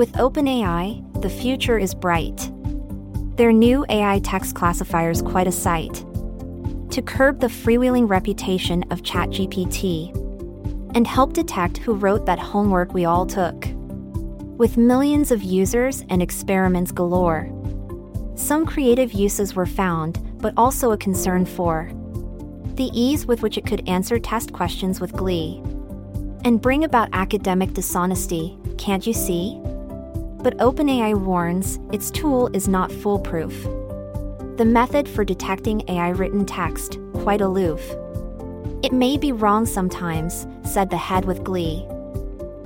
With OpenAI, the future is bright. Their new AI text classifier is quite a sight. To curb the freewheeling reputation of ChatGPT and help detect who wrote that homework we all took. With millions of users and experiments galore, some creative uses were found, but also a concern for the ease with which it could answer test questions with glee and bring about academic dishonesty, can't you see? But OpenAI warns its tool is not foolproof. The method for detecting AI written text, quite aloof. It may be wrong sometimes, said the head with glee.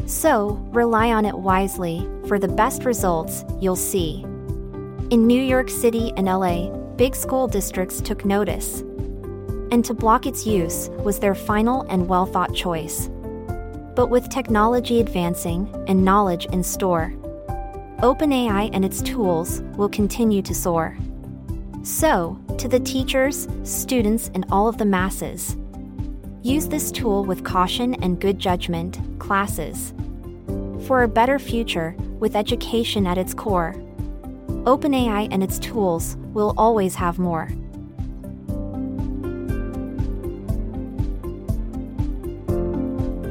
So, rely on it wisely, for the best results you'll see. In New York City and LA, big school districts took notice. And to block its use was their final and well thought choice. But with technology advancing and knowledge in store, OpenAI and its tools will continue to soar. So, to the teachers, students, and all of the masses, use this tool with caution and good judgment, classes. For a better future, with education at its core, OpenAI and its tools will always have more.